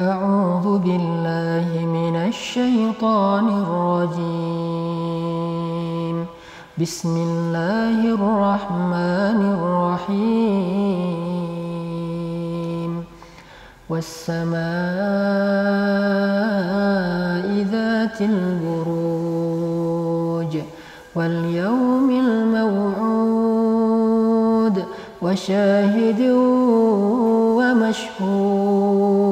أعوذ بالله من الشيطان الرجيم. بسم الله الرحمن الرحيم. والسماء ذات البروج واليوم الموعود وشاهد ومشهود.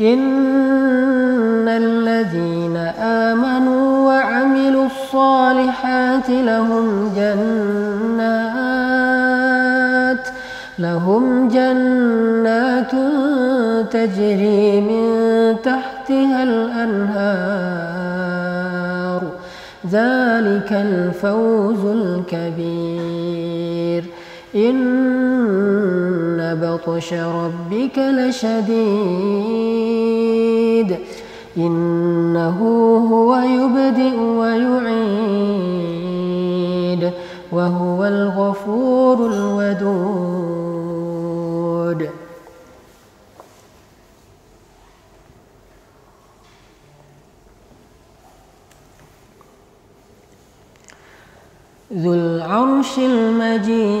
إن الذين آمنوا وعملوا الصالحات لهم جنات لهم جنات تجري من تحتها الأنهار. ذلك الفوز الكبير. إن بطش ربك لشديد. إنه هو يبدئ ويعيد وهو الغفور الودود. ذو العرش المجيد.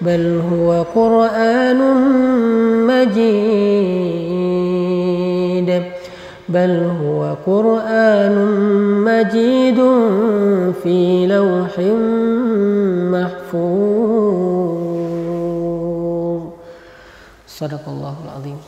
بل هو قرآن مجيد. بل هو قرآن مجيد في لوح محفوظ. صدق الله العظيم.